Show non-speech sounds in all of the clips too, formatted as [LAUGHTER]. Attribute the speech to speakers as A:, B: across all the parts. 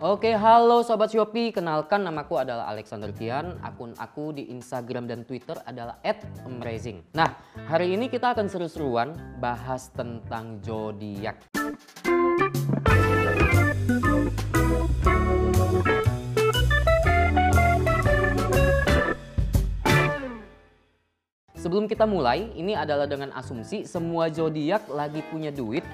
A: Oke, halo Sobat Shopee. Kenalkan namaku adalah Alexander Kian. Akun aku di Instagram dan Twitter adalah @amazing. Nah, hari ini kita akan seru-seruan bahas tentang zodiak. Sebelum kita mulai, ini adalah dengan asumsi semua zodiak lagi punya duit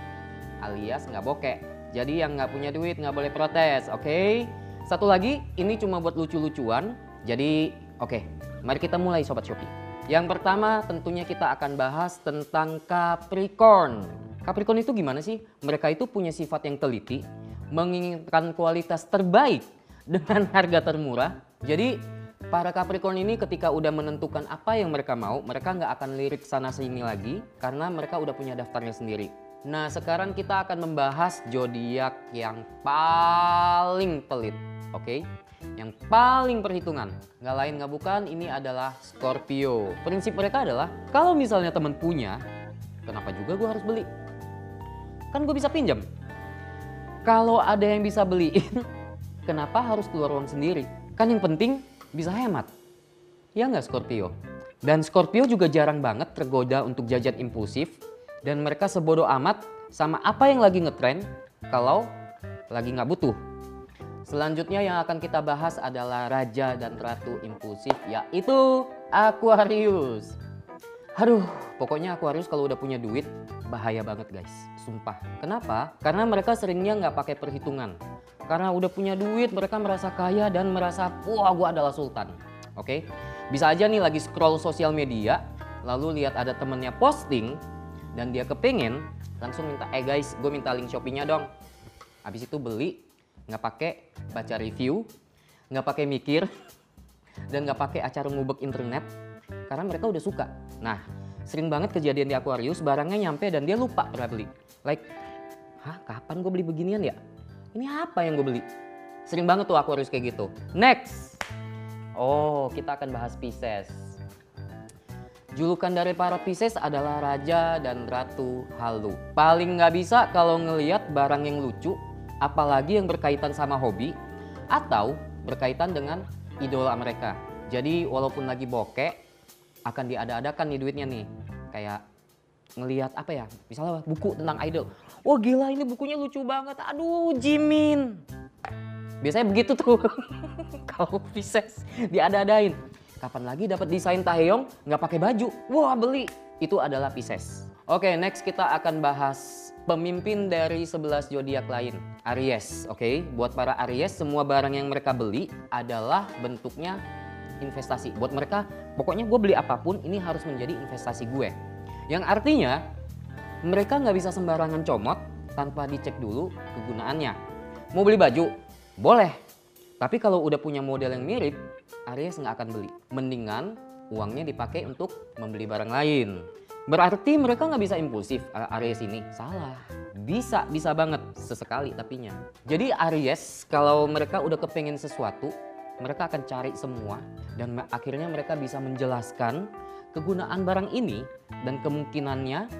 A: alias nggak bokeh. Jadi yang nggak punya duit nggak boleh protes, oke? Okay? Satu lagi, ini cuma buat lucu-lucuan. Jadi, oke, okay, mari kita mulai Sobat Shopee. Yang pertama tentunya kita akan bahas tentang Capricorn. Capricorn itu gimana sih? Mereka itu punya sifat yang teliti, menginginkan kualitas terbaik dengan [LAUGHS] harga termurah. Jadi para Capricorn ini ketika udah menentukan apa yang mereka mau, mereka nggak akan lirik sana sini lagi karena mereka udah punya daftarnya sendiri. Nah sekarang kita akan membahas zodiak yang paling pelit, oke? Okay? Yang paling perhitungan, nggak lain nggak bukan ini adalah Scorpio. Prinsip mereka adalah kalau misalnya temen punya, kenapa juga gue harus beli? Kan gue bisa pinjam. Kalau ada yang bisa beliin, [LAUGHS] kenapa harus keluar uang sendiri? Kan yang penting bisa hemat. Ya nggak Scorpio? Dan Scorpio juga jarang banget tergoda untuk jajan impulsif dan mereka sebodoh amat sama apa yang lagi ngetren kalau lagi nggak butuh. Selanjutnya yang akan kita bahas adalah raja dan ratu impulsif yaitu Aquarius. Aduh, pokoknya Aquarius kalau udah punya duit bahaya banget guys, sumpah. Kenapa? Karena mereka seringnya nggak pakai perhitungan. Karena udah punya duit, mereka merasa kaya dan merasa, wah gue adalah sultan. Oke, okay? bisa aja nih lagi scroll sosial media, lalu lihat ada temennya posting, dan dia kepingin, langsung minta, eh guys, gue minta link Shopee-nya dong. Habis itu beli, nggak pakai baca review, nggak pakai mikir, [LAUGHS] dan nggak pakai acara ngubek internet, karena mereka udah suka. Nah, sering banget kejadian di Aquarius, barangnya nyampe dan dia lupa pernah beli. Like, hah kapan gue beli beginian ya? Ini apa yang gue beli? Sering banget tuh Aquarius kayak gitu. Next! Oh, kita akan bahas Pisces. Julukan dari para Pisces adalah Raja dan Ratu Halu. Paling nggak bisa kalau ngeliat barang yang lucu, apalagi yang berkaitan sama hobi, atau berkaitan dengan idola mereka. Jadi walaupun lagi bokeh, akan diada-adakan nih duitnya nih. Kayak ngelihat apa ya, misalnya buku tentang idol. Wah gila ini bukunya lucu banget. Aduh Jimin. Biasanya begitu tuh. [LAUGHS] Kalau Pisces diada-adain. Kapan lagi dapat desain Taeyong nggak pakai baju? Wah beli. Itu adalah Pisces. Oke next kita akan bahas pemimpin dari 11 zodiak lain. Aries, oke. Okay? Buat para Aries semua barang yang mereka beli adalah bentuknya investasi. Buat mereka pokoknya gue beli apa pun ini harus menjadi investasi gue. Yang artinya mereka nggak bisa sembarangan comot tanpa dicek dulu kegunaannya. Mau beli baju? Boleh. Tapi kalau udah punya model yang mirip, Aries nggak akan beli. Mendingan uangnya dipakai untuk membeli barang lain. Berarti mereka nggak bisa impulsif Aries ini. Salah. Bisa, bisa banget. Sesekali tapinya. Jadi Aries kalau mereka udah kepengen sesuatu, mereka akan cari semua. Dan akhirnya mereka bisa menjelaskan kegunaan barang ini dan kemungkinannya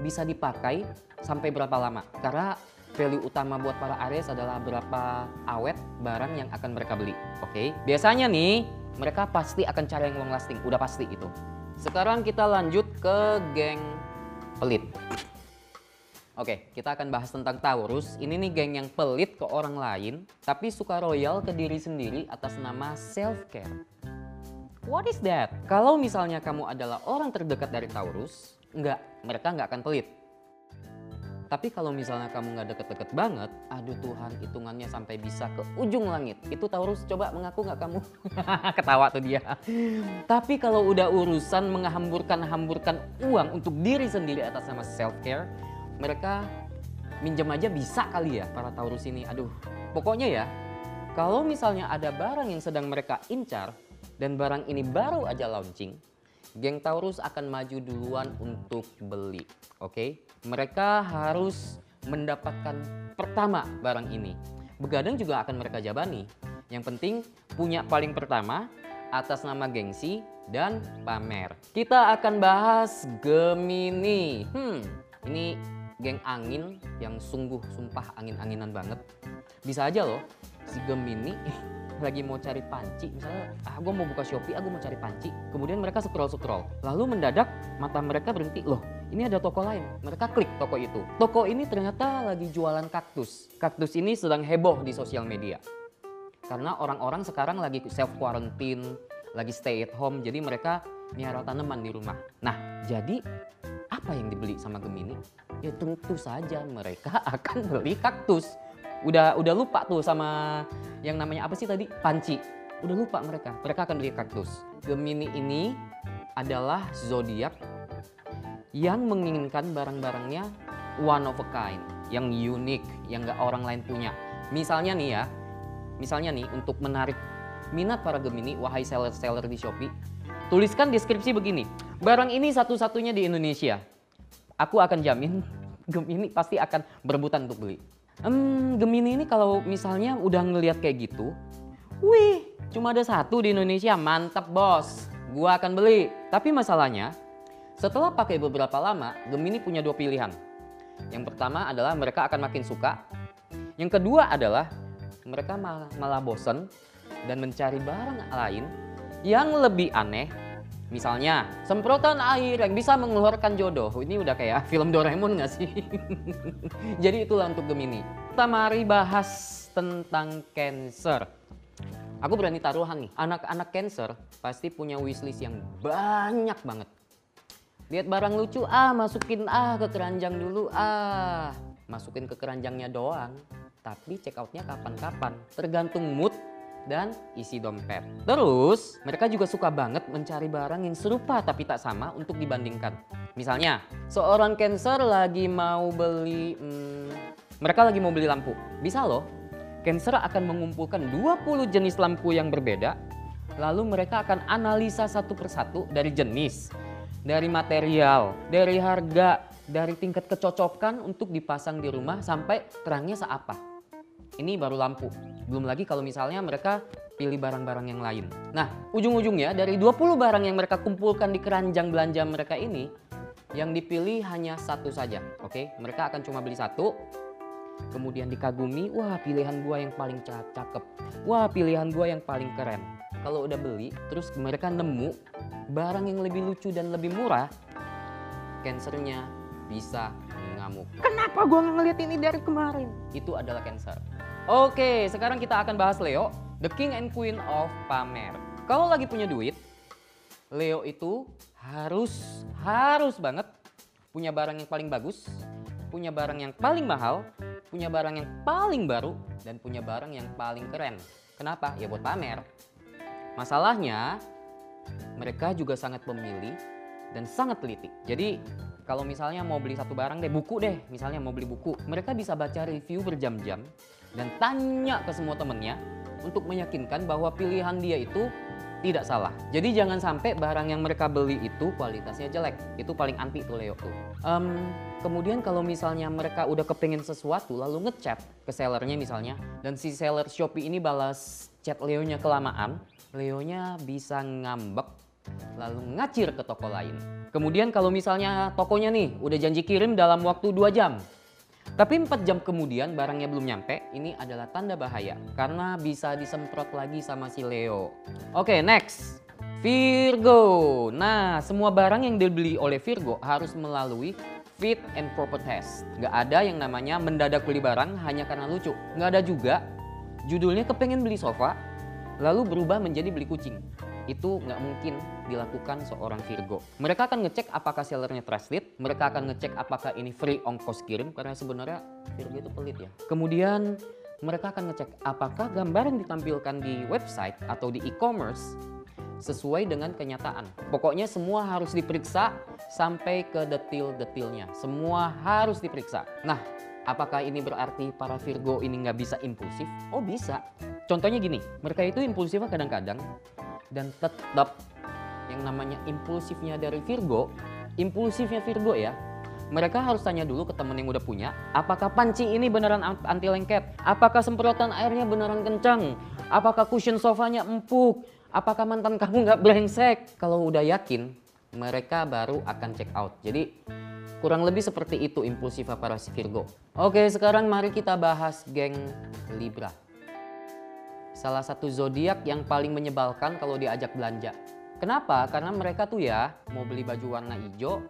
A: bisa dipakai sampai berapa lama. Karena value utama buat para Aries adalah berapa awet barang yang akan mereka beli. Oke, okay? biasanya nih mereka pasti akan cari yang long lasting, udah pasti itu. Sekarang kita lanjut ke geng pelit. Oke, kita akan bahas tentang Taurus. Ini nih geng yang pelit ke orang lain, tapi suka royal ke diri sendiri atas nama self-care. What is that? Kalau misalnya kamu adalah orang terdekat dari Taurus, enggak, mereka nggak akan pelit. Tapi kalau misalnya kamu nggak deket-deket banget, aduh Tuhan hitungannya sampai bisa ke ujung langit. Itu Taurus coba mengaku nggak kamu? [LAUGHS] Ketawa tuh dia. Tapi kalau udah urusan menghamburkan-hamburkan uang untuk diri sendiri atas nama self-care, mereka minjem aja bisa kali ya para Taurus ini. Aduh, pokoknya ya, kalau misalnya ada barang yang sedang mereka incar dan barang ini baru aja launching, geng Taurus akan maju duluan untuk beli. Oke, okay? mereka harus mendapatkan pertama barang ini. Begadang juga akan mereka jabani. Yang penting punya paling pertama atas nama gengsi dan pamer. Kita akan bahas Gemini. Hmm, ini geng angin yang sungguh sumpah angin-anginan banget. Bisa aja loh si Gemini [LAUGHS] lagi mau cari panci misalnya ah gue mau buka Shopee aku mau cari panci. Kemudian mereka scroll scroll lalu mendadak mata mereka berhenti loh ini ada toko lain. Mereka klik toko itu. Toko ini ternyata lagi jualan kaktus. Kaktus ini sedang heboh di sosial media. Karena orang-orang sekarang lagi self quarantine lagi stay at home jadi mereka miara tanaman di rumah. Nah jadi apa yang dibeli sama Gemini? Ya tentu saja mereka [LAUGHS] akan beli kaktus udah udah lupa tuh sama yang namanya apa sih tadi? Panci. Udah lupa mereka. Mereka akan beli kaktus. Gemini ini adalah zodiak yang menginginkan barang-barangnya one of a kind yang unik yang gak orang lain punya. Misalnya nih ya misalnya nih untuk menarik minat para Gemini wahai seller-seller di Shopee tuliskan deskripsi begini. Barang ini satu-satunya di Indonesia. Aku akan jamin [LAUGHS] Gemini pasti akan berebutan untuk beli Gemini ini kalau misalnya udah ngelihat kayak gitu, wih, cuma ada satu di Indonesia, mantap bos, gua akan beli. Tapi masalahnya, setelah pakai beberapa lama, Gemini punya dua pilihan. Yang pertama adalah mereka akan makin suka. Yang kedua adalah mereka malah, malah bosen dan mencari barang lain yang lebih aneh Misalnya, semprotan air yang bisa mengeluarkan jodoh. Ini udah kayak film Doraemon gak sih? [LAUGHS] Jadi itulah untuk Gemini. Kita mari bahas tentang Cancer. Aku berani taruhan nih, anak-anak Cancer pasti punya wishlist yang banyak banget. Lihat barang lucu, ah masukin ah ke keranjang dulu, ah. Masukin ke keranjangnya doang. Tapi check outnya kapan-kapan. Tergantung mood dan isi dompet. Terus, mereka juga suka banget mencari barang yang serupa tapi tak sama untuk dibandingkan. Misalnya, seorang Cancer lagi mau beli, hmm, mereka lagi mau beli lampu. Bisa loh, Cancer akan mengumpulkan 20 jenis lampu yang berbeda, lalu mereka akan analisa satu persatu dari jenis, dari material, dari harga, dari tingkat kecocokan untuk dipasang di rumah sampai terangnya seapa ini baru lampu. Belum lagi kalau misalnya mereka pilih barang-barang yang lain. Nah, ujung-ujungnya dari 20 barang yang mereka kumpulkan di keranjang belanja mereka ini, yang dipilih hanya satu saja. Oke, mereka akan cuma beli satu, kemudian dikagumi, wah pilihan gua yang paling cakep, wah pilihan gua yang paling keren. Kalau udah beli, terus mereka nemu barang yang lebih lucu dan lebih murah, cancernya bisa ngamuk. Kenapa gua ngeliat ini dari kemarin? Itu adalah cancer. Oke, sekarang kita akan bahas Leo, the king and queen of pamer. Kalau lagi punya duit, Leo itu harus harus banget punya barang yang paling bagus, punya barang yang paling mahal, punya barang yang paling baru, dan punya barang yang paling keren. Kenapa? Ya buat pamer. Masalahnya, mereka juga sangat pemilih dan sangat teliti. Jadi kalau misalnya mau beli satu barang deh, buku deh, misalnya mau beli buku, mereka bisa baca review berjam-jam dan tanya ke semua temennya untuk meyakinkan bahwa pilihan dia itu tidak salah. Jadi jangan sampai barang yang mereka beli itu kualitasnya jelek. Itu paling anti tuh Leo tuh. Um, kemudian kalau misalnya mereka udah kepengen sesuatu lalu ngechat ke sellernya misalnya dan si seller Shopee ini balas chat Leonya kelamaan, Leonya bisa ngambek lalu ngacir ke toko lain. Kemudian kalau misalnya tokonya nih udah janji kirim dalam waktu 2 jam, tapi 4 jam kemudian barangnya belum nyampe, ini adalah tanda bahaya karena bisa disemprot lagi sama si Leo. Oke, okay, next. Virgo. Nah, semua barang yang dibeli oleh Virgo harus melalui fit and proper test. Gak ada yang namanya mendadak beli barang hanya karena lucu. Gak ada juga judulnya kepengen beli sofa, lalu berubah menjadi beli kucing itu nggak mungkin dilakukan seorang Virgo. Mereka akan ngecek apakah sellernya trusted, mereka akan ngecek apakah ini free ongkos kirim karena sebenarnya Virgo itu pelit ya. Kemudian mereka akan ngecek apakah gambar yang ditampilkan di website atau di e-commerce sesuai dengan kenyataan. Pokoknya semua harus diperiksa sampai ke detail-detailnya. Semua harus diperiksa. Nah, apakah ini berarti para Virgo ini nggak bisa impulsif? Oh bisa. Contohnya gini, mereka itu impulsifnya kadang-kadang dan tetap yang namanya impulsifnya dari Virgo, impulsifnya Virgo ya, mereka harus tanya dulu ke temen yang udah punya, apakah panci ini beneran anti lengket? Apakah semprotan airnya beneran kencang? Apakah cushion sofanya empuk? Apakah mantan kamu nggak brengsek? Kalau udah yakin, mereka baru akan check out. Jadi kurang lebih seperti itu impulsif para si Virgo. Oke, sekarang mari kita bahas geng Libra. Salah satu zodiak yang paling menyebalkan kalau diajak belanja. Kenapa? Karena mereka tuh ya mau beli baju warna hijau,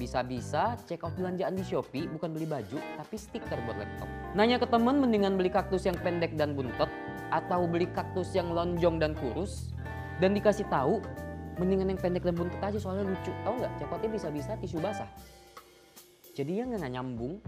A: bisa-bisa check out belanjaan di Shopee bukan beli baju tapi stiker buat laptop. Nanya ke temen mendingan beli kaktus yang pendek dan buntet atau beli kaktus yang lonjong dan kurus dan dikasih tahu mendingan yang pendek dan buntet aja soalnya lucu. Tahu nggak? Check outnya bisa-bisa tisu basah. Jadi yang nggak nyambung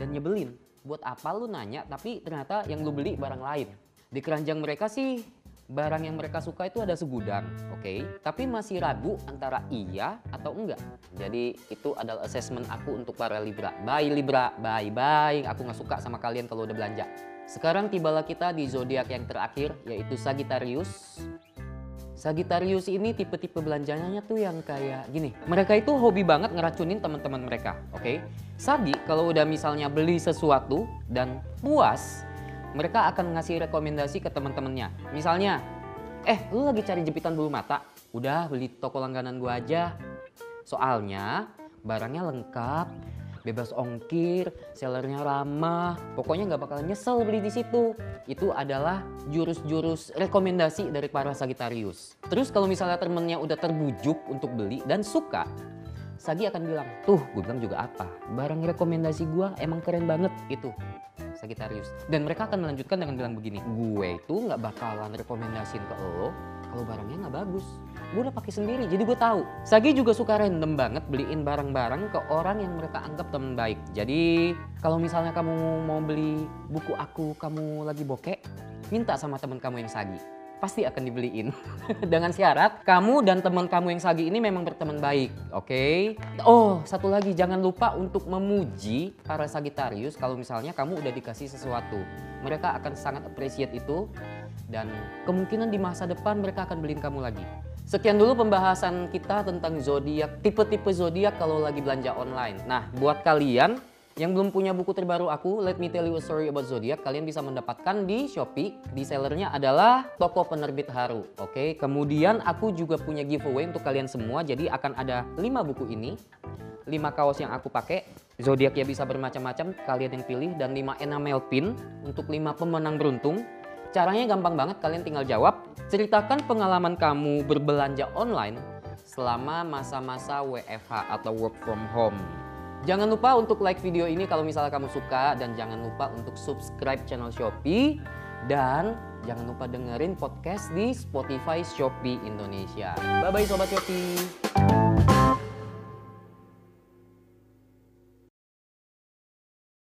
A: dan nyebelin. Buat apa lu nanya tapi ternyata yang lu beli barang lain. Di keranjang mereka sih barang yang mereka suka itu ada segudang, oke? Okay? Tapi masih ragu antara iya atau enggak. Jadi itu adalah assessment aku untuk para Libra. Bye Libra, bye bye. Aku nggak suka sama kalian kalau udah belanja. Sekarang tibalah kita di zodiak yang terakhir yaitu Sagittarius. Sagittarius ini tipe-tipe belanjanya tuh yang kayak gini. Mereka itu hobi banget ngeracunin teman-teman mereka, oke? Okay? Sagi kalau udah misalnya beli sesuatu dan puas, mereka akan ngasih rekomendasi ke teman-temannya. Misalnya, eh lu lagi cari jepitan bulu mata? Udah beli toko langganan gua aja. Soalnya barangnya lengkap, bebas ongkir, sellernya ramah, pokoknya nggak bakalan nyesel beli di situ. Itu adalah jurus-jurus rekomendasi dari para Sagitarius. Terus kalau misalnya temennya udah terbujuk untuk beli dan suka, Sagi akan bilang, tuh gue bilang juga apa, barang rekomendasi gue emang keren banget itu. Sagittarius. Dan mereka akan melanjutkan dengan bilang begini, gue itu nggak bakalan rekomendasiin ke lo kalau barangnya nggak bagus. Gue udah pakai sendiri, jadi gue tahu. Sagi juga suka random banget beliin barang-barang ke orang yang mereka anggap teman baik. Jadi kalau misalnya kamu mau beli buku aku, kamu lagi bokek, minta sama teman kamu yang Sagi pasti akan dibeliin. [LAUGHS] Dengan syarat kamu dan teman kamu yang sagi ini memang berteman baik, oke? Okay? Oh, satu lagi jangan lupa untuk memuji para Sagitarius kalau misalnya kamu udah dikasih sesuatu. Mereka akan sangat appreciate itu dan kemungkinan di masa depan mereka akan beliin kamu lagi. Sekian dulu pembahasan kita tentang zodiak, tipe-tipe zodiak kalau lagi belanja online. Nah, buat kalian yang belum punya buku terbaru aku, Let Me Tell You a Story About Zodiac, kalian bisa mendapatkan di Shopee. Di sellernya adalah toko penerbit Haru. Oke, kemudian aku juga punya giveaway untuk kalian semua. Jadi akan ada 5 buku ini, 5 kaos yang aku pakai. Zodiak ya bisa bermacam-macam, kalian yang pilih dan 5 enamel pin untuk 5 pemenang beruntung. Caranya gampang banget, kalian tinggal jawab. Ceritakan pengalaman kamu berbelanja online selama masa-masa WFH atau work from home. Jangan lupa untuk like video ini kalau misalnya kamu suka dan jangan lupa untuk subscribe channel Shopee dan jangan lupa dengerin podcast di Spotify Shopee Indonesia. Bye bye sobat Shopee.